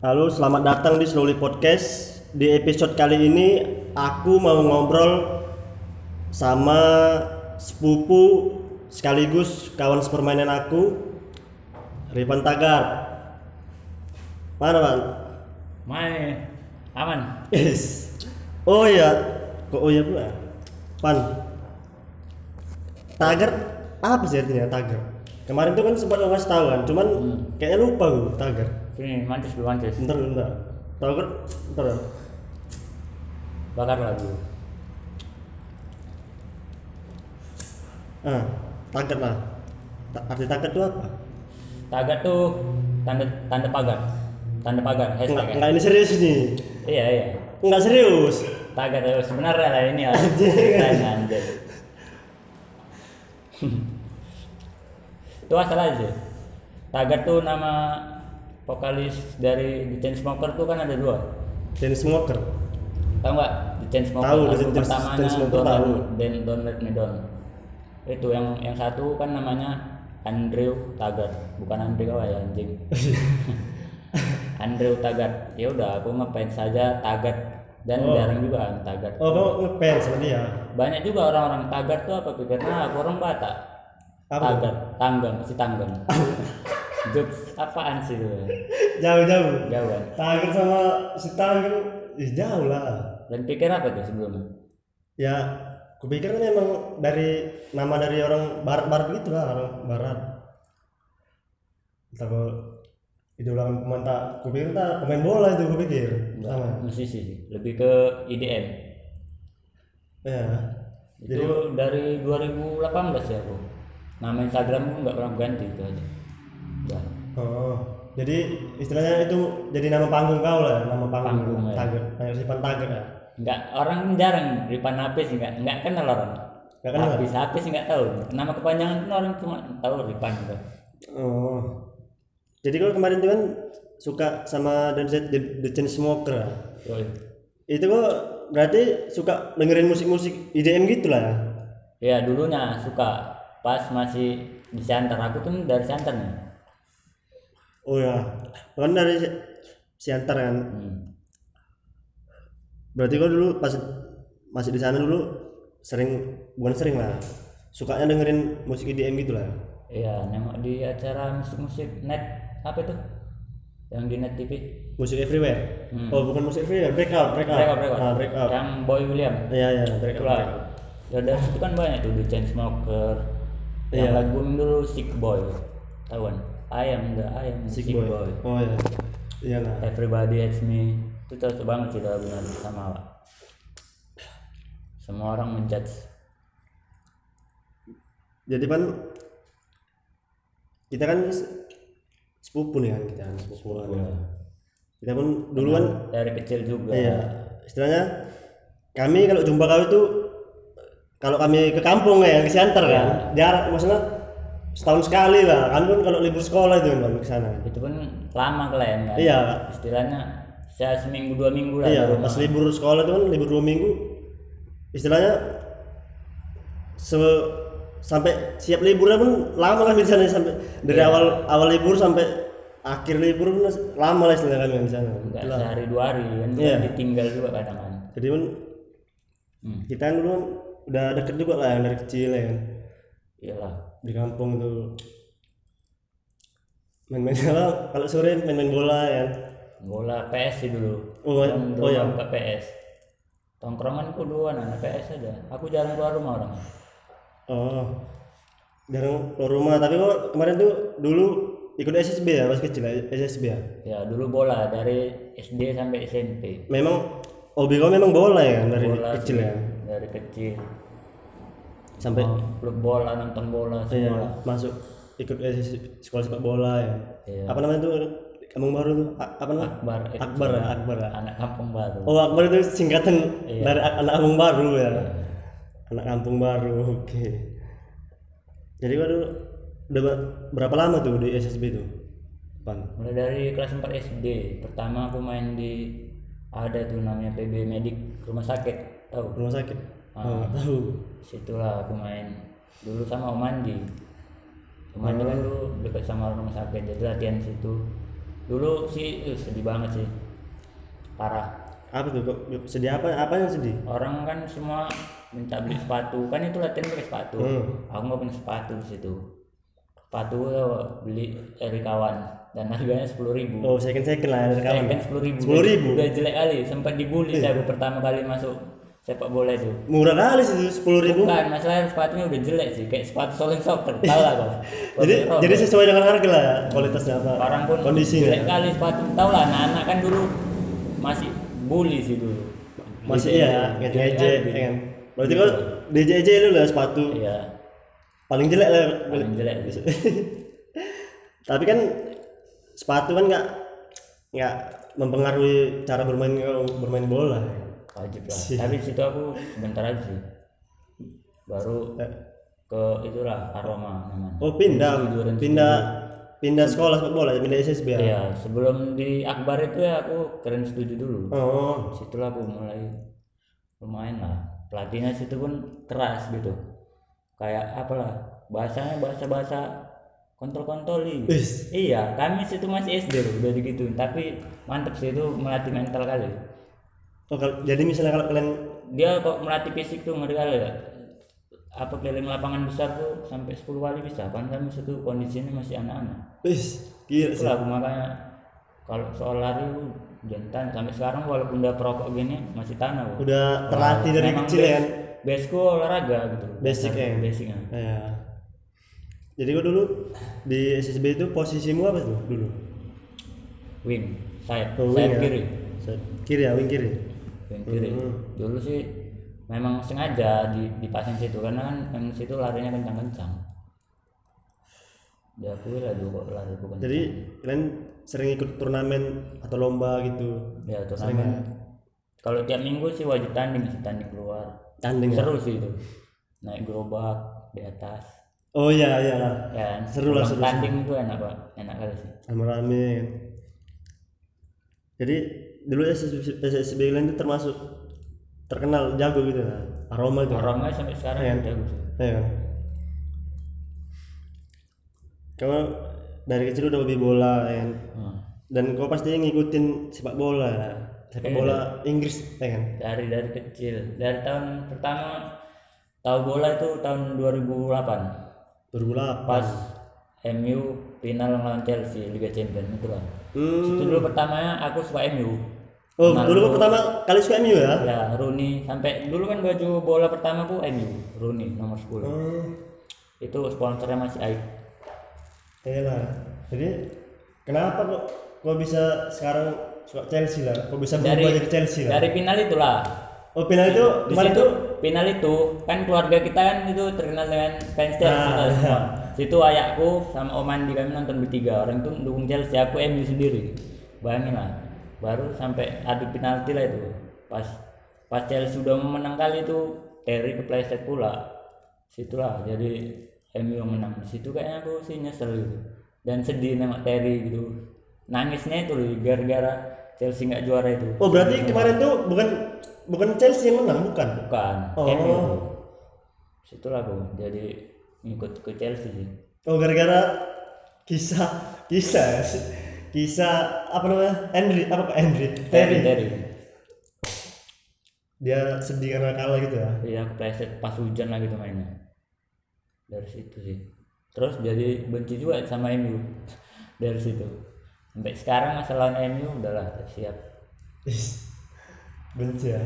Halo, selamat datang di Slowly Podcast. Di episode kali ini aku mau ngobrol sama sepupu sekaligus kawan sepermainan aku, Ripan Tagar. Mana, Pan? Main aman. Yes. Oh iya, kok oh iya pula? Pan. Tagar apa sih artinya Tagar? Kemarin tuh kan sempat ngasih tahu kan, cuman kayaknya lupa gue Tagar. Sini mantis dulu mantis. Bentar, bentar. Tagar, bentar. ya. Bakar lagi. Ah, tagar lah. Arti tagar itu apa? Tagar tuh tanda tanda pagar. Tanda pagar hashtag. ya? enggak ini serius nih. Iya iya. Enggak serius. Tagar tuh sebenarnya lah ini lah. Anjir. Itu asal aja. Tagar tuh nama vokalis dari The Chainsmokers tuh kan ada dua. Dan smoker. Tahu nggak The Chainsmokers Tahu, Chain- pertamanya Chainsmokers Don't, tahu. Let- Don't, Let Me Down. Itu yang yang satu kan namanya Andrew Taggart, bukan Andrew ya anjing. Andrew Taggart. Ya udah aku ngefans saja Taggart dan Oh. jarang juga kan Taggart. Oh, kamu ngefans sama dia. Banyak juga orang-orang Taggart tuh apa pikirnya aku orang Batak. Apa? Taggart, tanggang, si tanggang. Jokes apaan sih itu? Jauh-jauh. Jauh kan? Tagar sama si Tagar, ya jauh lah. Dan pikir apa tuh sebelumnya? Ya, kupikir kan emang dari nama dari orang barat-barat gitu lah, orang barat. Entah kok idola pemain tak, kupikir tak pemain bola itu kupikir. Sama. Musisi sih, lebih ke IDM. Ya. itu dari 2018 ya aku nama Instagramku nggak pernah ganti itu aja. Oh, jadi istilahnya itu jadi nama panggung kau lah, nama panggung, Panggung, ya. Tagar, Tagar Sipan Tagar ya. orang jarang Ripan Apis nggak nggak kenal orang Nggak kenal? Apis Apis nggak tahu nama kepanjangan itu orang cuma tahu Ripan gitu Oh, jadi kalau kemarin tuh kan suka sama The, The, The Chainsmokers ya. Yoi. Itu kok berarti suka dengerin musik-musik IDM gitu lah ya? ya dulunya suka pas masih di Siantar aku tuh dari Siantar nih Oh ya, kan dari Si- Siantar kan. hmm. Berarti kau dulu pas masih di sana dulu sering bukan sering lah, sukanya dengerin musik IDM gitu lah. Iya, nengok di acara musik-musik net apa itu? Yang di net TV. Musik everywhere. Hmm. Oh bukan musik everywhere, breakout, breakout. Breakout, breakout. Ah, breakout. Yang Boy William. Iya iya, breakout. Itulah. breakout. Ya dari situ kan banyak tuh The Chainsmoker. Yang Iya. lagu dulu Sick Boy. Tahu kan? I am the I am the Sick boy. boy. Oh iya. Iya lah. Everybody hates me. Itu cocok banget sih lagunya sama Pak. Semua orang menjudge. Jadi kan kita kan se- sepupu nih kan kita kan sepupu kan. Iya. Kita pun dulu kan Dari kecil juga. iya istilahnya kami kalau jumpa kau itu kalau kami ke kampung ya ke Siantar kan jarak maksudnya setahun sekali lah kan pun kalau libur sekolah itu kan ke sana Itu pun lama kalian kan. iya Istilahnya saya seminggu dua minggu lah iya pas libur sekolah itu kan libur dua minggu istilahnya se sampai siap liburnya pun lama kan di sana sampai dari awal awal libur sampai akhir libur pun lama lah istilahnya kami di sana Enggak Itulah. sehari dua hari kan Iya. ditinggal juga kadang kan. jadi pun Hmm. kita kan dulu kan udah deket juga lah yang dari kecil ya kan Iyalah. Di kampung tuh main-main apa kalau sore main-main bola ya Bola PS sih dulu. Oh, Dan oh ya. ke PS. Tongkronganku dulu anak PS aja. Aku jarang keluar rumah orang. oh jarang keluar rumah tapi kok kemarin tuh dulu ikut SSB ya pas kecil ya SSB ya Ya dulu bola dari SD sampai SMP. memang hobi kau memang bola ya kan dari Bola kecil sih. ya Dari kecil. Sampai klub bola nonton bola iya, masuk ikut SSB, sekolah sepak bola ya Iya. apa namanya tuh kampung baru tuh A- apa namanya Akbar eh, Akbar ya Akbar ya anak kampung baru. oh Akbar itu singkatan Iya. dari anak kampung baru ya anak kampung baru oke jadi kau dulu udah ber- berapa lama tuh di SSB tuh pan Mulai dari kelas 4 SD. Pertama aku main di ada tuh namanya PB Medik rumah sakit. Tahu? rumah sakit. Oh tahu. Situlah aku main. Dulu sama Om Andi. Om Andi kan dulu dekat sama rumah sakit jadi latihan situ. dulu sih eh, sedih banget sih. Parah. Apa tuh sedih apa? Apa yang sedih? Orang kan semua minta beli sepatu. Kan itu latihan pakai sepatu. Hmm. aku nggak punya sepatu di situ. Sepatu beli dari kawan. Dan harganya sepuluh ribu. Oh second second lah dari kawan. Kan sepuluh ribu. Sepuluh ribu? Udah jelek kali. Sempat dibully saya pertama kali masuk sepak bola itu. Murah kali sih sepuluh ribu. Bukan masalah sepatunya udah jelek sih kayak sepatu solid soccer tahu lah kau jadi jadi sesuai dengan harga lah kualitasnya apa orang pun kondisinya. jelek kali sepatu. Tahu lah anak-anak kan dulu masih bully sih dulu. Masih iya Jelek ngejek kan? Berarti kalau DJJ lu lah sepatu. Iya. Paling jelek lah. Paling jelek. Tapi kan sepatu kan nggak nggak mempengaruhi cara bermain bermain bola wajib lah tapi di situ aku sebentar aja sih baru ke itulah aroma namanya oh pindah dan pindah pindah sekolah sepak bola pindah SSB ya Iya, sebelum di Akbar itu ya aku keren setuju dulu. oh Situlah aku mulai lumayan lah. Pelatihnya situ pun keras gitu. Kayak apalah bahasanya bahasa-bahasa kontol-kontoli. Wis. Iya, kami situ masih SD loh, udah digituin. Tapi mantep sih itu melatih mental kali. Oh kalau- jadi misalnya kalau kalian Dia kok melatih fisik tuh ngeri kali ya. Apa keliling lapangan besar tuh sampai 10 kali bisa. Kan kami situ kondisinya masih anak-anak. wis gila sih aku makanya kalau soal lari jantan sampai sekarang walaupun udah perokok gini masih tanah aku. udah terlatih dari kecil base- ya kan Baseku olahraga gitu. Basic ya? Basicnya. ya jadi kau dulu di SSB itu posisimu apa tuh dulu Wing, sayap, Oh, sayap wing ya? kiri. Sayap kiri ya wing kiri Wing kiri. Hmm. Dulu sih memang sengaja di dipasang situ karena kan yang situ larinya kencang-kencang. Diakui lah dulu kok lari bukan. jadi kalian sering ikut turnamen atau lomba gitu ya turnamen. Kalau tiap minggu sih wajib tanding sih tanding keluar. tanding ya? Seru sih itu. Naik gerobak di atas. oh iya iya ya kan? Seru lah, seru, tanding itu enak pak enak kali sih rame-rame kan. jadi dulu SSB, kalian itu termasuk terkenal jago gitu nah. aroma itu orangnya sampai sekarang Iya. jago sih kan? Kamu dari kecil udah hobi bola ya kan? Hmm. Dan kau pasti ngikutin sepak bola ya? Sepak bola Inggris ya kan? dari dari kecil dari tahun pertama tahu bola itu tahun 2008 2008 pas MU final lawan Chelsea Liga Champions itu lah Hmm. itu dulu pertamanya aku suka MU Oh, dulu kau pertama kali suka MU ya? ya Rooney sampai dulu kan baju bola pertamaku MU Rooney nomor 10 Hmm. itu sponsornya masih Iya lah. Jadi kenapa kok kau bisa sekarang suka Chelsea lah? Kau bisa dari berubah jadi Chelsea lah? dari final itulah Oh final itu kemarin tuh final itu kan keluarga kita kan itu terkenal dengan fans Chelsea Ah, semua. Situ ayahku sama Om Andi kami nonton bertiga orang itu dukung Chelsea aku MU sendiri. Bayangin lah. Baru sampai adu penalti lah itu. Pas pas Chelsea udah menang kali itu Terry kepleset pula. Situlah jadi MU yang menang. Di situ kayaknya aku sih nyesel gitu. Dan sedih nengok Terry gitu. Nangisnya itu loh, gara-gara Chelsea nggak juara itu. Oh berarti kemarin tuh bukan bukan Chelsea yang menang bukan? Bukan, Oh. MU. Situlah aku jadi ngikut ke Chelsea sih. Oh gara-gara kisah kisah kisah apa namanya Henry apa Pak Henry Terry, Terry dia sedih karena kalah gitu ya Iya, aku pleset pas hujan lagi tuh mainnya. Dari situ sih. Terus jadi benci juga sama MU dari situ. Sampai sekarang masalah MU udahlah siap. Benci ya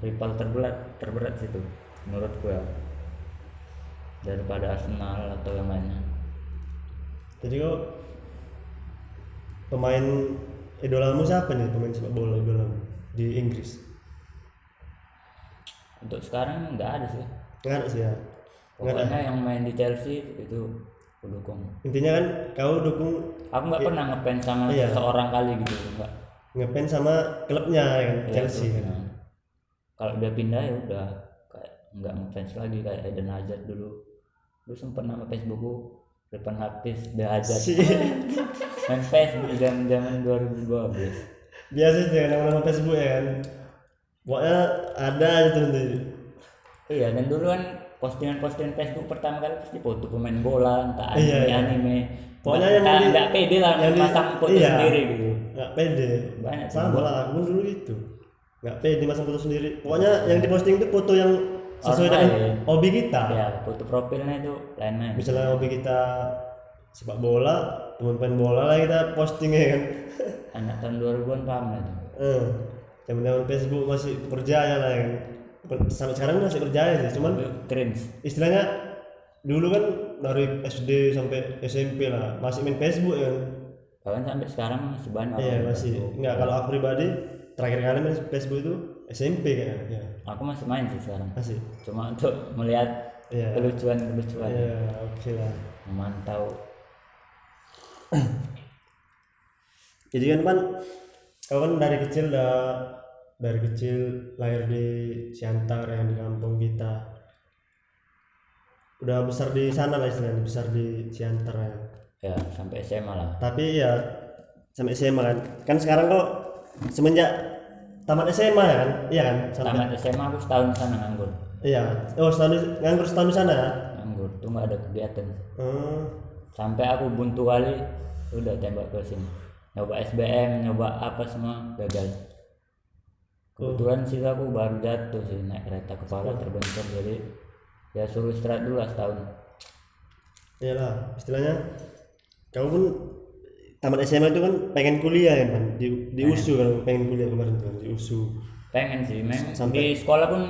Rival terberat terberat situ menurut gue daripada Arsenal atau yang lainnya. jadi kok pemain idolamu siapa nih pemain sepak bola idolamu di Inggris Untuk sekarang nggak ada sih. nggak ada sih ya nggak ada Pokoknya yang main di Chelsea itu aku dukung. intinya kan kau dukung Aku nggak pernah ngefans sama Iya. seseorang kali gitu, enggak. ngefans sama klubnya ya kan Iya, Chelsea kan kalau udah pindah ya udah kayak nggak ngefans lagi kayak Eden Hazard dulu. Dulu sempet nama Facebookku Repan Hafiz The Hazard. si. Main Facebook zaman zaman 2012. biasa sih ya nama-nama Facebook ya kan? Pokoknya ada aja tuh nanti. Iya dan dulu kan postingan-postingan Facebook pertama kali pasti foto pemain bola entah anime Iya, iya. anime. Pokoknya yang nggak nggak pede lah yang pasang foto iya. sendiri gitu. Nggak pede. Banyak sama lah aku dulu gitu. Nggak pede masang foto sendiri. Pokoknya yang diposting itu foto yang sesuai Orang dengan lain. hobi kita. Ya foto profilnya itu lain-lain. Misalnya hobi kita sepak bola teman main bola lah kita posting ya kan. Anak tahun 2000-an paham lah itu. Eh zaman Facebook masih berjaya lah ya kan. Sampai sekarang masih berjaya sih cuman cringe. istilahnya dulu kan dari SD sampai SMP lah masih main Facebook ya kan. Bahkan sampai sekarang masih banyak iya masih. Enggak kalau aku pribadi terakhir kali main Facebook itu SMP kayaknya. Ya aku masih main sih sekarang. Masih? Cuma untuk melihat Iya. kelucuan-kelucuan. Ya oke lah. Memantau. Jadi kan pan kau kan dari kecil udah dari kecil lahir di Siantar yang di kampung kita. Udah besar di sana lah istilahnya besar di Siantar ya. Ya sampai SMA lah. Tapi ya sampai SMA kan. Kan sekarang kok semenjak tamat SMA ya kan? Iya kan? Sampai tamat SMA aku setahun di sana nganggur. Iya. Oh setahun di- nganggur setahun di sana? Ya nganggur tuh nggak ada kegiatan. Hmm. sampai aku buntu kali udah tembak ke sini. Nyoba SBM nyoba apa semua gagal. Kebetulan sih aku baru jatuh sih naik kereta kepala terbentur jadi ya suruh istirahat dulu lah setahun. Iyalah istilahnya kau pun tamat SMA itu kan pengen kuliah ya kan di, di USU kan pengen kuliah kemarin tuh kan di USU pengen sih memang di sekolah pun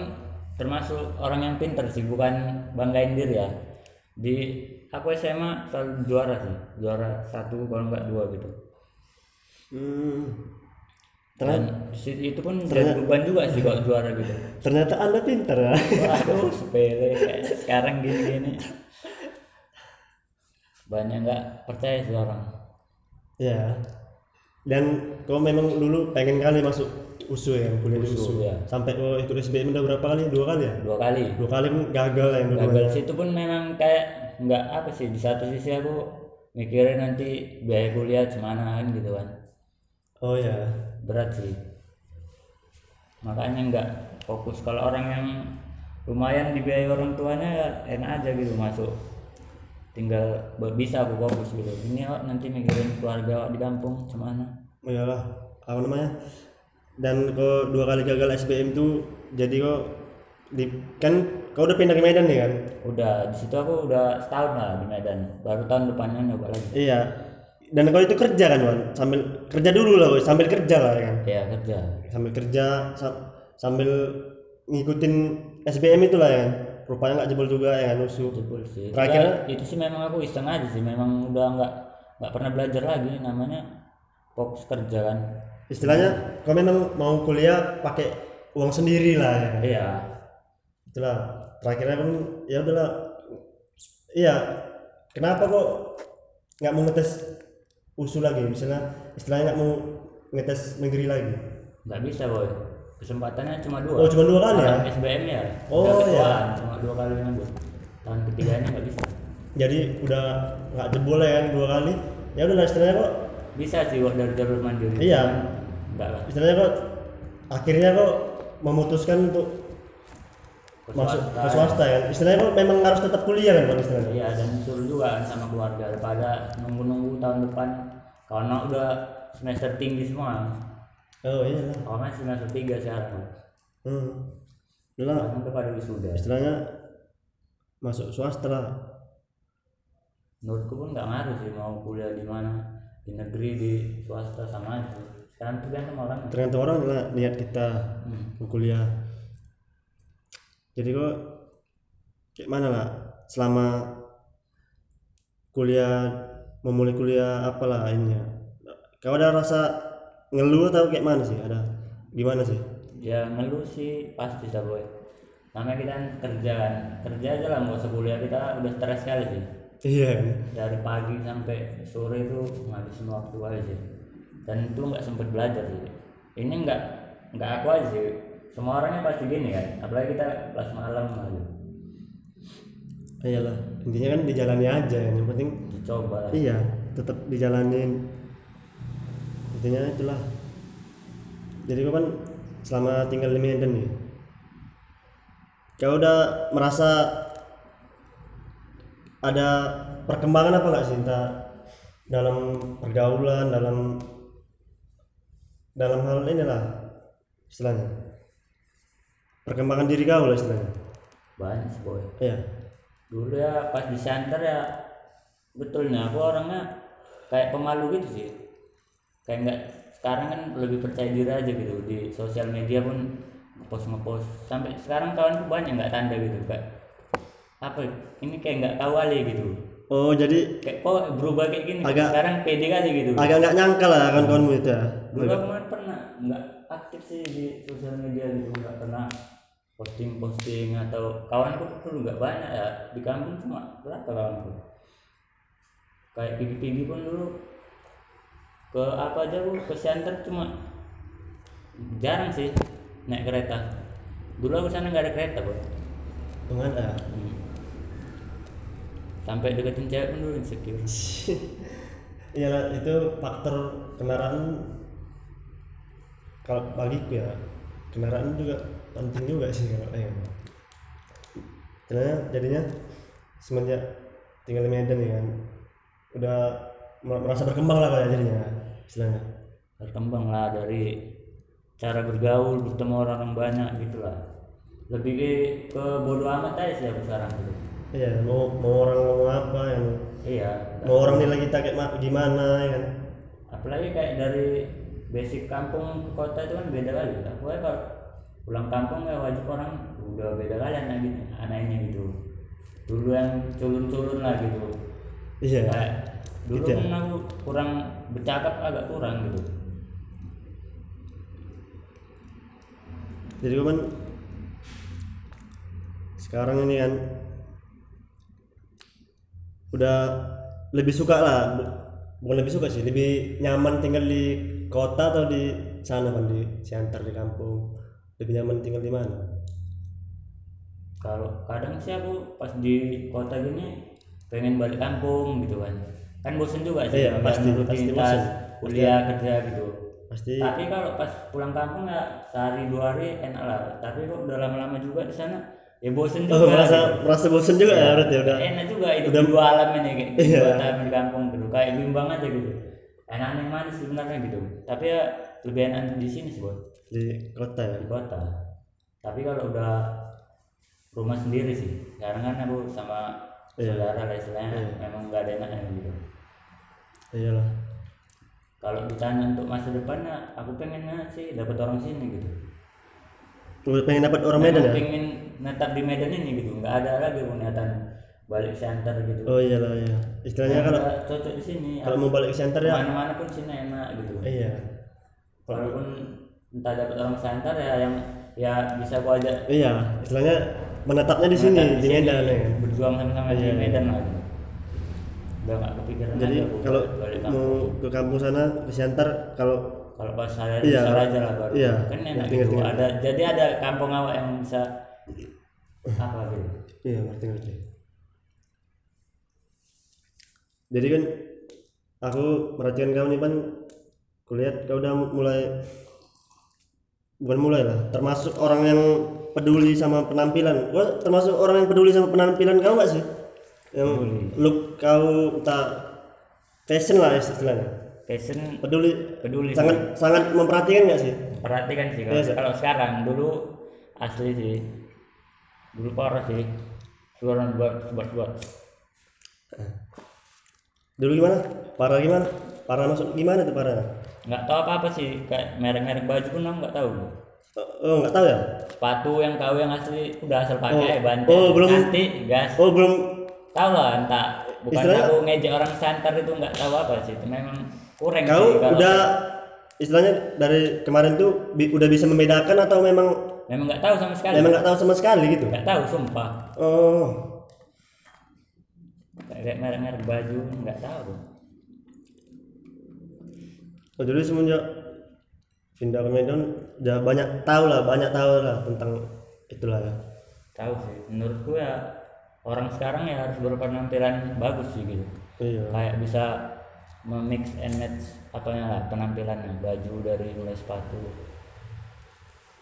termasuk orang yang pinter sih bukan banggain diri ya. Di aku SMA selalu juara sih juara satu kalau nggak dua gitu. Hmm. dan si- itu pun jadi beban juga sih kalau juara gitu. ternyata anda pintar ya. Waduh, sepele sekarang gini-gini. Banyak nggak percaya sih orang. Ya dan kau memang dulu pengen kali masuk USU ya kuliah di USU ya. sampai kau ikut SBM udah berapa kali? Dua kali ya? Dua kali. dua kali pun gagal ya yang dua Gagal. Situ pun memang kayak nggak apa sih di satu sisi aku mikirin nanti biaya kuliah gimana kan gitu kan. oh ya Berat sih. Makanya nggak fokus. Kalau orang yang lumayan dibiayai orang tuanya ya enak aja gitu masuk tinggal bisa aku fokus gitu. Ini awak nanti mikirin keluarga awak di kampung gimana oh iyalah apa namanya? Dan kau dua kali gagal SBM tuh jadi kau di kan kau udah pindah ke Medan nih kan? Udah di situ aku udah setahun lah di Medan. Baru tahun depannya nyoba lagi. Iya. Dan kau itu kerja kan Wan? Sambil kerja dulu lah Boy. sambil kerja lah ya kan? Ya kerja. Sambil kerja sa- sambil ngikutin SBM itu lah ya kan rupanya nggak jebol juga ya kan usu jebol sih. Terakhir- Ya, itu sih memang aku iseng aja sih. Memang udah nggak nggak pernah belajar lagi. Namanya fokus kerja kan. Istilahnya kau memang mau kuliah pakai uang sendiri lah ya kan? Iya. Itulah. Terakhirnya pun ya udahlah. Iya. Kenapa kok nggak mau ngetes usul lagi? Misalnya istilahnya nggak mau ngetes negeri lagi? Nggak bisa boy kesempatannya cuma dua. Oh cuma dua kali ya? SBM ya? Oh, ketuaan, cuma dua kali ngambil tahun ketiganya nggak bisa. Jadi udah nggak jebol ya kan dua kali? Ya udah istilahnya kok bisa sih kok dari jalur mandiri. Iya. cuman nggak lah. Istilahnya kok akhirnya kok memutuskan untuk Ke masuk ke swasta ya? Istilahnya kok memang harus tetap kuliah kan Bang istilahnya? Iya dan disuruh juga kan sama keluarga. Daripada nunggu-nunggu tahun depan. Karena udah semester tinggi semua oh iya lah. Karena semester tiga sekarang hmm. Lah udah pada wisuda istilahnya masuk swasta. Lah menurutku pun nggak ngaruh sih mau kuliah di mana. Di negeri di swasta sama aja. Sekarang tergantung orang. Tergantung orang lah niat kita Hmm. kuliah. Jadi kok kayak mana lah selama kuliah memulai kuliah apalah ininya. Kau ada rasa ngeluh atau kayak mana sih? Ada gimana sih? Ya ngeluh sih pasti sih boy namanya kita kan kerja kan. Kerja aja lah nggak usah kuliah. Kita udah stres sekali sih. Iya. Dari pagi sampai sore itu ngabisin waktu aja sih. Dan itu nggak sempet belajar sih. Ini nggak nggak aku aja sih. Semua orangnya pasti gini kan. Apalagi kita kelas malam aja. Iyalah. Intinya kan dijalani aja kan. Yang penting dicoba iya tetap dijalanin intinya itulah. Jadi kau kan selama tinggal di Medan nih kau udah merasa ada perkembangan apa nggak sih entah dalam pergaulan dalam dalam hal inilah istilahnya. Perkembangan diri kau lah istilahnya. Banyak sih boy. Iya. Dulu ya pas di center ya betulnya aku orangnya kayak pemalu gitu sih kayak nggak sekarang kan lebih percaya diri aja gitu. Di sosial media pun ngepost ngepost. Sampai sekarang kawanku banyak nggak tanda gitu. Kayak apa? Ini kayak nggak kawali gitu. Oh jadi kayak kok berubah kayak gini? Agak- sekarang pede kali gitu. agak nggak nyangka lah kan kawanmu itu ya? Dulu kan pernah nggak aktif sih di sosial media gitu. Nggak pernah posting posting atau kawanku dulu nggak banyak ya. Di kampung cuma berapa kawanku kayak pigi-pigi pun dulu ke apa aja bu? Ke center cuma jarang sih naik kereta. Dulu aku sana nggak ada kereta bu. Dengan ya sampai deketin cewek pun dulu insecure. Lah, itu faktor kendaraan. Kalau bagiku ya kendaraan juga penting juga sih kalau eh. Jadinya, jadinya semenjak tinggal di Medan ya kan udah mer- merasa berkembang lah kayak jadinya istilahnya berkembang lah dari cara bergaul bertemu orang yang banyak gitu lah. Lebih ke, ke bodo amat aja sih aku sekarang gitu. Iya mau mau orang ngomong apa yang iya. mau orang nilai kita kayak ma- gimana ya kan? Apalagi kayak dari basic kampung ke kota itu kan beda kali. Aku aja kalau pulang kampung ya wajib orang udah beda kali anak gitu anaknya gitu. Dulu yang culun-culun lah gitu. Iya. Kayak dulu Gitu ya? kan aku kurang bercakap agak kurang gitu. Jadi kan sekarang ini kan udah lebih suka lah bu- bukan lebih suka sih lebih nyaman tinggal di kota atau di sana kan di Siantar di kampung lebih nyaman tinggal di mana? Kalau kadang sih aku pas di kota gini pengen balik kampung gitu kan kan bosen juga sih Iya, pasti, pasti rutinitas bosen. kuliah kerja gitu. Pasti. Tapi kalau pas pulang kampung ya sehari dua hari enak lah. Tapi kok udah lama-lama juga di sana ya bosen juga. oh, merasa gitu. merasa bosen juga ya berarti udah. Enak juga itu udah- dua alam ini kayak Iya. dua tahun di kampung gitu. Kayak bimbang aja gitu. Enak yang mana sebenarnya gitu. Tapi ya lebih enak di sini sih buat di kota ya? Di kota. Tapi kalau udah rumah sendiri sih sekarang kan aku sama Iya. Saudara lah istilahnya. Iya. memang nggak ada enaknya gitu. Iyalah. Kalau ditanya untuk masa depannya aku pengennya sih dapat orang sini gitu. Udah pengen dapat orang Medan ya? pengen netap di Medan ini gitu. Nggak ada lagi niatan balik center gitu. Oh iyalah iya. Istilahnya kalau cocok di sini. kalau mau balik Siantar ya mana-mana pun sini enak gitu. Iya. Walaupun entah dapat orang center ya yang ya bisa gua ajak iya istilahnya menetapnya di sini menetap di Medan ya. Kan? berjuang sama-sama di Iya. Medan lah. Udah nggak kepikiran jadi aja kalau mau ke kampung sana ke Siantar kalau kalau pas saya Iya, aja lah baru iya, kan enak ngerti, gitu. ngerti, ngerti. ada jadi ada kampung awak yang bisa apa gitu iya ngerti ngerti. Jadi kan aku perhatikan kau nih pan. Kulihat kau udah mulai bukan mulai lah termasuk orang yang peduli sama penampilan. Gua termasuk orang yang peduli sama penampilan kau nggak sih? Yang look kau entah fashion lah istilahnya. Fashion peduli. peduli sangat sangat memperhatikan nggak sih? Perhatikan sih kalau, Iya, Sir. kalau sekarang dulu asli sih. Dulu parah sih. Suara buat buat buat. Dulu gimana? Parah gimana? Parah masuk gimana tuh parah? Nggak tahu apa apa sih. Kayak merek-merek baju pun aku nggak tahu oh nggak tahu ya? Sepatu yang kau yang asli udah asal pakai Oh. banting Oh, belum- nanti gas. oh belum tahu lah entah. Bukan Istilahnya- aku ngejek orang santar itu nggak tahu apa sih itu memang kurang kau sih kalau udah istilahnya dari kemarin tuh bi- udah bisa membedakan atau memang memang nggak tahu sama sekali. memang nggak tahu sama sekali gitu? Nggak tahu sumpah. Oh. Kayak merek-merek baju nggak tahu. Oh jadi semenjak pindah ke Medan udah banyak tahu lah banyak tahu lah tentang itulah ya. Tahu sih menurutku ya orang sekarang ya harus berpenampilan bagus sih gitu. Iya. Kayak bisa memix and match apanya lah penampilannya baju dari mulai sepatu.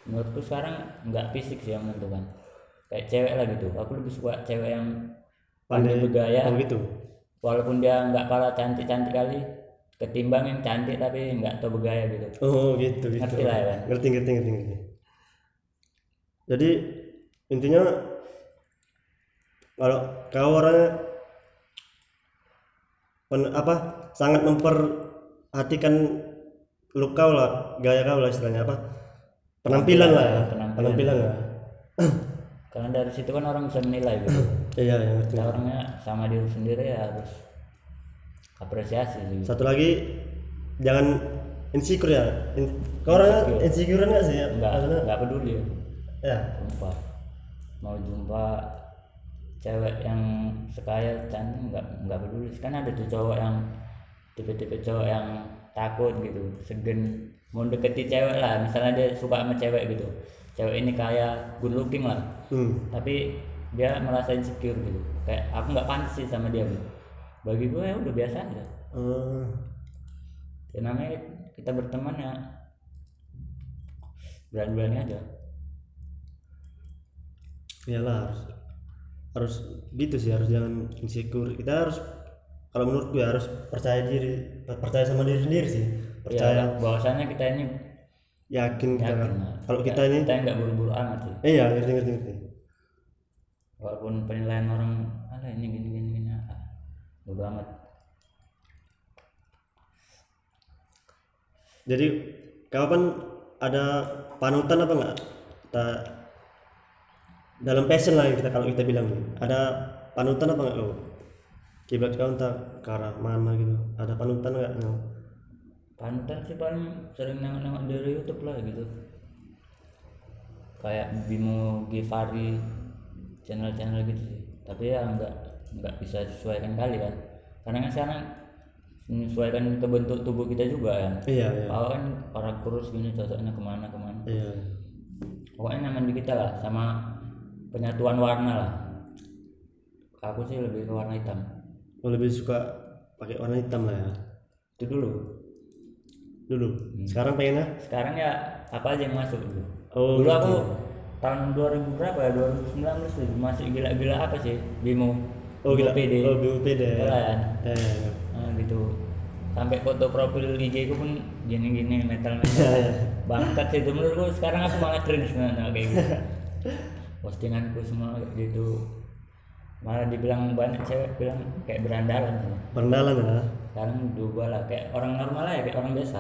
Menurutku sekarang nggak fisik sih yang menentukan kayak cewek lah gitu aku lebih suka cewek yang pandai bergaya. oh gitu. Walaupun dia nggak kalah cantik cantik kali ketimbang yang cantik tapi nggak tahu bergaya gitu. Oh gitu gitu. Ngerti lah ya. ngerti ngerti ngerti ngerti. Jadi intinya kalau kau orangnya pen- apa sangat memperhatikan look kau lah gaya kau lah istilahnya apa penampilan lah ya Penampilan. penampilan lah. Karena dari situ kan orang bisa menilai gitu. Iya iya orangnya sama diri sendiri ya harus apresiasi sih. Satu lagi jangan insecure ya. In, kau orangnya insecure. nggak sih ya? Nggak maksudnya? nggak peduli ya. Ya. Sumpah. Mau jumpa cewek yang sekaya cantik nggak nggak peduli. Kan ada tuh cowok yang tipe-tipe cowok yang takut gitu segen mau deketi cewek lah misalnya dia suka sama cewek gitu. Cewek ini kaya good looking lah. Hmm. tapi dia merasa insecure gitu. Kayak aku nggak pantas sih sama dia gitu bagi gue ya udah biasa aja. Eh, ya namanya kita berteman ya. Berani-berani aja. Iyalah harus harus gitu sih harus jangan insecure. Kita harus kalau menurutku ya harus percaya diri percaya sama diri sendiri sih. Percaya. Ya bahwasanya kita ini yakin yakin kan. kalau kita ini kita nggak buru-buru amat sih. Iya ngerti ngerti ngerti. Walaupun penilaian orang ada ini gini gini bodo amat. Jadi kapan ada panutan apa enggak kita dalam passion lah kita kalau kita bilang nih. Ada panutan apa enggak kau kiblat kau entah ke arah mana gitu. Ada panutan enggak kau panutan sih paling sering nengok-nengok dari YouTube lah gitu. Kayak Bimo Givari channel-channel gitu sih. Tapi ya nggak nggak bisa sesuaikan kali kan. Karena kan sekarang menyesuaikan ke bentuk tubuh kita juga kan. Iya iya. Kalau kan orang kurus gini cocoknya ke mana ke mana. Iya. Pokoknya nyaman di kita lah sama penyatuan warna lah. Aku sih lebih ke warna hitam. Kau lebih suka pakai warna hitam lah ya? Itu dulu. Dulu? Sekarang pengennya? Sekarang ya apa aja yang masuk dulu. Oh dulu gitu. aku tahun 2000 berapa ya? 2019 tuh masih gila-gila apa sih? Bimo oh gila. PD oh BUPD kan? Eh nah, gitu. Sampai foto profil IG ku pun gini-gini metal metal bangsat sih itu menurutku sekarang aku malah cringe nah, kayak gitu. Postinganku semua kayak gitu. Malah dibilang banyak cewek bilang kayak berandalan. Sih. Berendalan ya? Sekarang diubah lah. Kayak orang normal lah ya kayak orang biasa.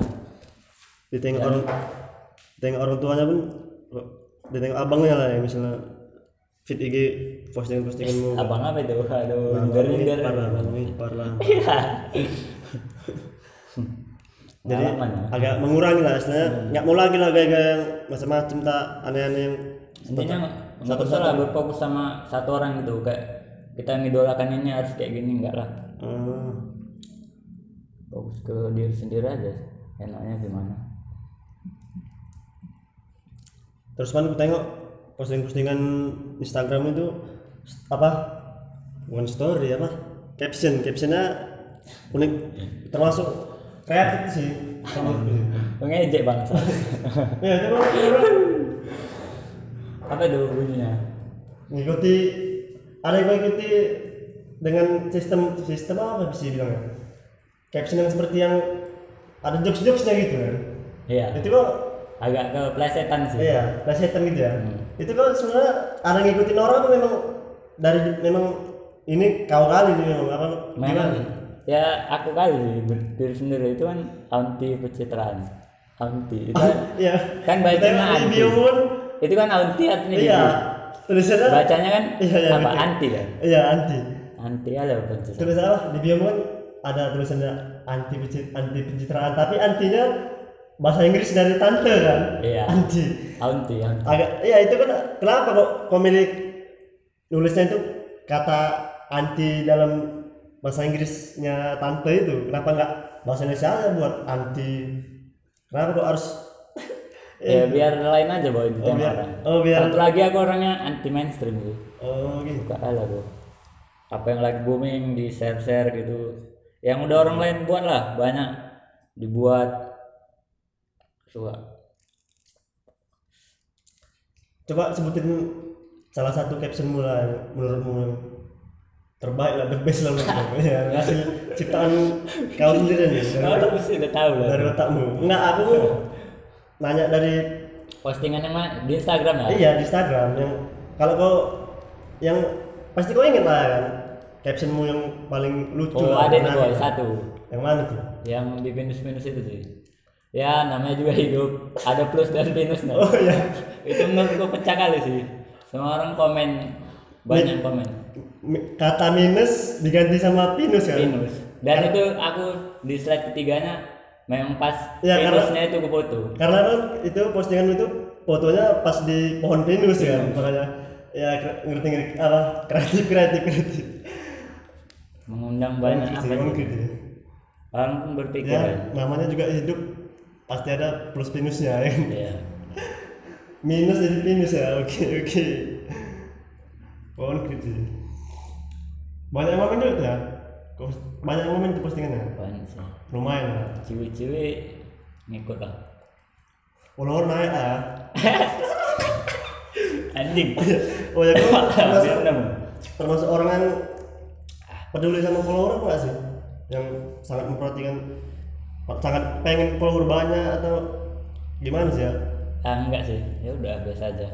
Ditengok orang tengok orang tuanya pun ditengok abangnya lah ya misalnya fit IG postingan postinganmu abang apa itu? Aduh parah bang ini parah jadi ya. agak mengurangi lah istilahnya nggak mau lagi lah gaya-gaya yang macam-macam tak. Aneh-aneh. Yang intinya nggak usah lah berfokus sama satu orang gitu. Kayak kita ngidolakan ini harus kayak gini enggak lah. Eh, fokus ke diri sendiri aja. Enaknya gimana? Terus kan tengok posting-postingan Instagram itu apa? Bukan story apa? Caption captionnya unik. Termasuk kreatif sih. Ngejek bangsa ya coba. Apa itu bunyinya? Ngikuti ada yang mengikuti dengan sistem sistem apa bisa dibilang ya caption yang seperti yang ada jokes jokesnya gitu kan? Iya. Itu kok agak ke plesetan sih. Iya plesetan gitu ya. Itu kok sebenarnya ada ngikutin orang apa memang dari memang ini kau kali nih memang apa memang ya aku kali sih ber- diri sendiri itu kan anti pencitraan anti itu kan, Iya. kan bacanya Kita anti itu kan anti artinya iya. gitu Tulisannya bacanya kan Iya, iya, apa betul. anti kan iya anti. anti ada pencitraan Tulisan apa? Di bio pun ada tulisannya anti anti pencitraan tapi antinya bahasa Inggris dari tante kan. Iya. Anti. anti anti Agak iya itu kan kenapa kok pemilik nulisnya itu kata anti dalam bahasa Inggrisnya tante itu. Kenapa nggak bahasa Indonesia aja buat anti? Kenapa kok harus ya biar lain aja boy di Oh, biar- orang. oh, biar- satu lagi aku orangnya anti mainstream gitu oh gitu. Suka ala bro apa yang lagi booming di share share gitu. Yang udah orang lain buat lah banyak. Dibuat. Suka. Coba sebutin salah satu captionmu lah yang menurutmu terbaik lah the best lah menurut ya hasil ciptaan kau sendiri nih dari, Kau udah pasti udah tahu lah. dari otakmu enggak aku nanya dari Postingan yang mana? Di Instagram ya? iya di Instagram yang kalau kau yang pasti kau inget lah kan captionmu yang paling lucu Oh lah, ada nih boy, satu. yang mana tuh Yang di minus-minus itu sih. Ya namanya juga hidup. Ada plus dan minusnya. oh iya itu menurut gua pecah kali sih. Semua orang komen banyak komen kata minus diganti sama pinus kan minus. Dan itu aku di slide ketiganya memang pas Ya, karena- minusnya itu ke foto. karena kan itu postingan itu fotonya pas di pohon pinus kan makanya ya kre- ngerti ngerti apa kreatif kreatif kreatif Mengundang banyak apa sih, sih. Orang pun berpikir ya kan. namanya juga hidup pasti ada plus minusnya ya Iya. Minus jadi minus ya oke oke. Pohon gitu banyak momen juga ya Kok- banyak momen itu postingannya Banyak sih. lumayan lah Ciwi-ciwi ngikut lah. follower naik lah ya Anjing. oh ya kau termasuk, termasuk orang yang peduli sama follower apa sih? Yang sangat memperhatikan sangat pengen follower banyak atau gimana sih ya Ah, enggak sih. Ya udah biasa aja.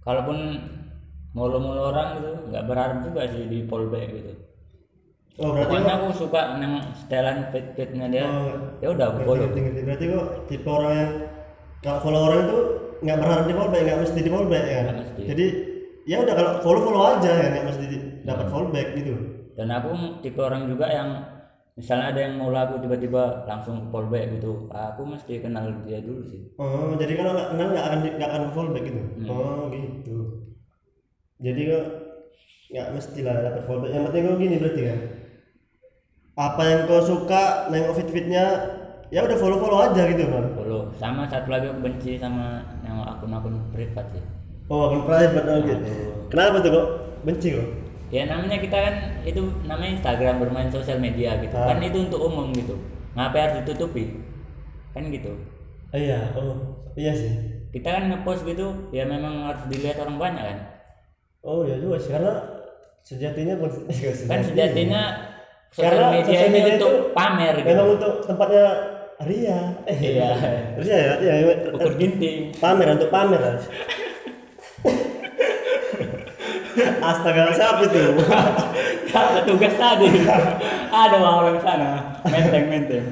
Kalaupun mulu-mulu orang gitu, nggak berharap juga sih di fallback gitu. oh berarti Pokoknya kok aku suka nang setelan fit-fitnya dia. Oh, ya udah aku follow. ngerti, ngerti. berarti kok tipe orang yang kalau follow orang itu nggak berharap di fallback nggak mesti di fallback ya Nggak mesti. jadi ya udah kalau follow follow aja ya nggak mesti dapat Hmm. fallback gitu Dan aku tipe orang juga yang misalnya ada yang mau lagu tiba-tiba langsung fallback gitu. Aku mesti kenal dia dulu sih. oh jadi kalau nggak kenal nggak akan nggak akan fallback gitu Hmm. oh gitu jadi kok nggak mesti lah dapat fallback yang penting kok gini berarti kan apa yang kau suka nengok fit fitnya ya udah follow follow aja gitu kan Follow. Sama satu lagi aku benci sama yang akun-akun privat sih. oh akun private oke Aduh. kenapa tuh kok benci kok Ya namanya kita kan itu namanya Instagram bermain sosial media gitu. Ah. Kan itu untuk umum gitu. Ngapain harus ditutupi? Kan gitu. oh, iya oh iya sih Kita kan ngepost gitu ya memang harus dilihat orang banyak kan. Oh ya juga sih karena sejatinya bukan Kan sejatinya sosial media sosial ini media untuk itu pamer gitu. memang untuk tempatnya ria. Iya. Ria ya, iya. Ukur ginting. Pamer untuk pamer. Astaga, siapa itu? Tugas tadi. Ada orang sana. Menteng menteng.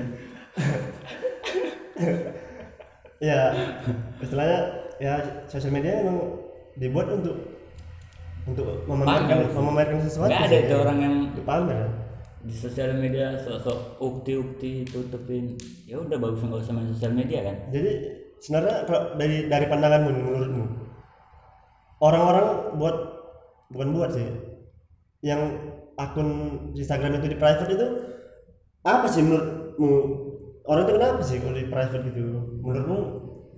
ya, istilahnya ya sosial media memang dibuat untuk untuk memamerkan memamerkan sesuatu. Gak ada sih. itu orang yang Untuk pamer. ya. di sosial media sok-sok ukti-ukti tutupin ya udah bagus nggak usah main sosial media kan Jadi sebenarnya kalau dari dari pandanganmu menurutmu orang-orang buat bukan buat sih. Yang akun Instagram itu di private itu apa sih menurutmu? Orang itu kenapa sih kalau di private gitu? Menurutmu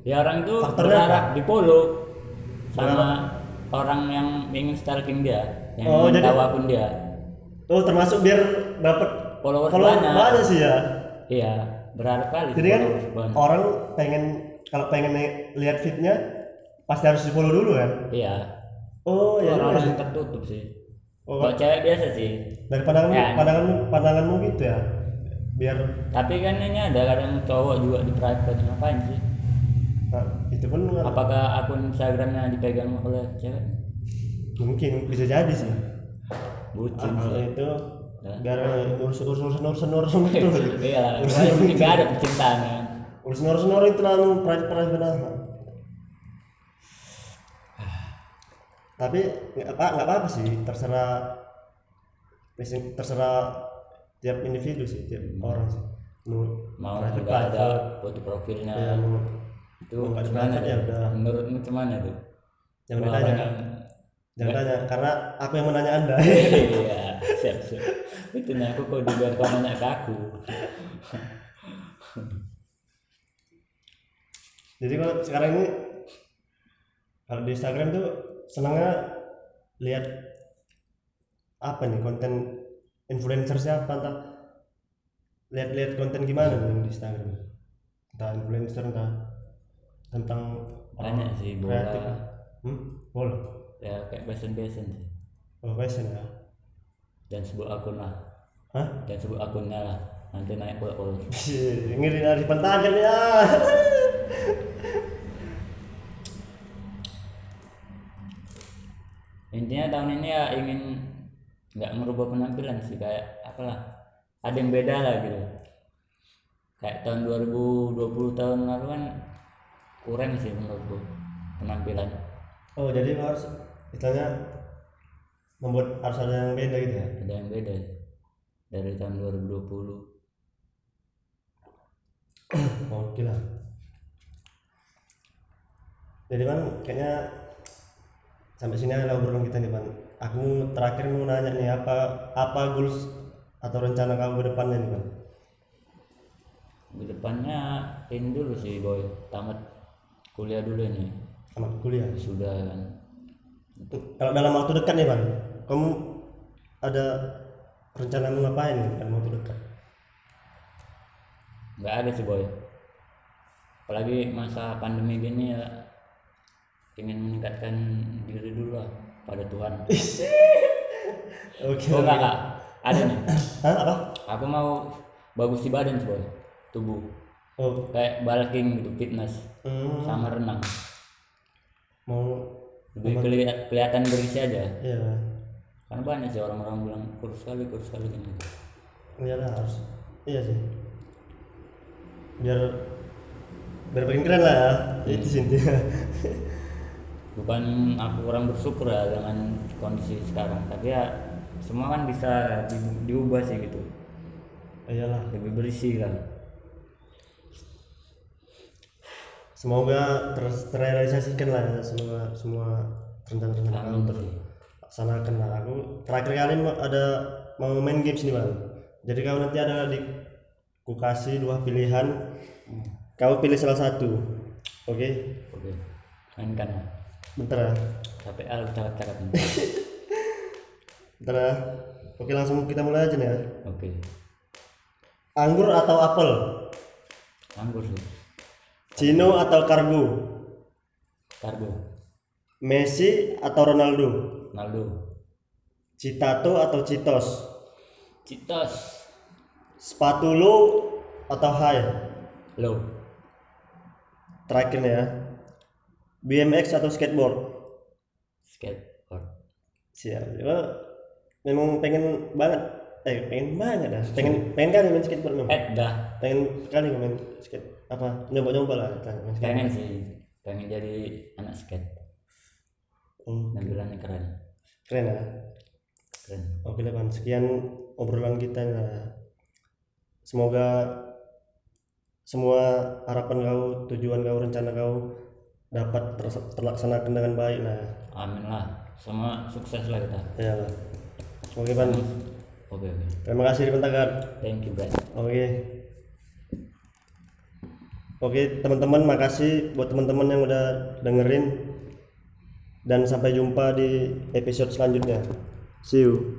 ya orang itu berharap di follow sama orang yang ingin stalking dia yang Oh, ingin jadi- tahu akun dia. Oh termasuk biar dapat Followers follower banyak. banyak sih ya? Iya berharap kali jadi kan banyak. orang pengen kalau pengen lihat fitnya pasti harus di follow dulu kan? Iya oh ya orang-orang yang tertutup sih Oh. kalau cewek biasa sih dari pandanganmu Ya. pandanganmu pandanganmu gitu ya biar tapi kan ini ada kadang cowok juga di private ngapain sih nah, itu pun apakah akun instagramnya dipegang oleh cewek mungkin bisa jadi sih bucin Ah, sih itu Ya. biar urusan urusan urusan urusan urusan itu iya pokoknya nggak ada percintaan kan urusan urusan orang itu lalu private private amat tapi nggak apa nggak apa apa sih terserah terserah tiap individu sih tiap orang sih. Mau mau private ada foto profilnya. Ya, mau itu mau gimana ya? tuh? udah. Menurutmu gimana tuh jangan Kalau ditanya. orang jangan tanya karena aku yang menanya anda. Iya siap siap. Itu nih aku kok biar kau nanya ke aku. Jadi kalau sekarang ini kalau di Instagram tuh senangnya lihat apa nih konten influencer siapa entah lihat-lihat konten gimana nih di Instagram. Entah influencer entah tentang banyak sih kreatif. Bola hmm? bola? Ya kayak fashion fashion sih. Oh passion ya? Dan sebut akun lah. Hah? Dan sebut akunnya lah. Nanti naik follow follow ngiri dari pentagan ya intinya tahun ini ya ingin nggak merubah penampilan sih kayak apalah ada yang beda lah gitu. Kayak tahun 2020 tahun lalu kan kurang sih menurutku penampilan. Oh jadi lo harus istilahnya membuat harus ada yang beda gitu ya? Ada yang beda dari tahun 2020 oke lah jadi kan kayaknya sampai sini adalah obrolan kita nih ban aku terakhir mau nanya nih apa apa goals atau rencana kamu ke depannya nih ban di depannya ini dulu sih boy. Tamat kuliah dulu ini. Tamat kuliah? Sudah kan. Kalau dalam waktu dekat nih ban kamu ada rencana mau ngapain nih dalam waktu dekat? Nggak ada sih boy. Apalagi masa pandemi gini ya ingin meningkatkan diri dulu lah pada Tuhan. Oke oh enggak enggak ada nih. Hah, apa? Aku mau bagus di badan boy tubuh. Oh. Kayak bulking gitu fitness. Hmm, sama renang. Mau lebih keli- kelihatan berisi aja. Ya karena banyak sih orang-orang bilang kurus sekali kurus sekali gitu. Iyalah harus. Iya sih. Biar biar keren lah ya. Itu sih intinya bukan aku kurang bersyukur ya dengan kondisi sekarang. Tapi ya semua kan bisa di- diubah sih gitu. Iyalah. Lebih bersih kan semoga ter terrealisasikan lah ya semua semua rencana-rencana kamu terlaksanakan lah. Aku terakhir kali ada mau main games nih bang. Jadi kau nanti ada di ku kasih dua pilihan kau pilih salah satu. Oke? Oke. Mainkan lah bentar ya. Tapi al cakap-cakap nih. bentar. Ya. Oke langsung kita mulai aja nih ya. Oke. Anggur atau apel? Anggur sih. Cino atau Kargo? Karbo Messi atau Ronaldo? Naldo Citato atau Citos? Citos. Sepatu lo atau high lo. Terakhir nih ya BMX atau skateboard? Skateboard. Siap. Ya, memang pengen banget. Eh pengen banget dah. Pengen pengen kali main skateboard memang. Eh dah. Pengen kali main skate apa nyoba nyoba lah. Kita main skate pengen sih. Pengen jadi anak skate. Hmm, tampilannya keren. Keren ya keren. Oke lah sekian obrolan kita. Lah semoga semua harapan kau tujuan kau rencana kau dapat terlaksanakan dengan baik lah amin lah semua sukses lah kita ya lah oke Ban oke oke terima kasih di thank you guys Oke. Oke, teman-teman, makasih buat teman-teman yang udah dengerin. Dan sampai jumpa di episode selanjutnya. See you.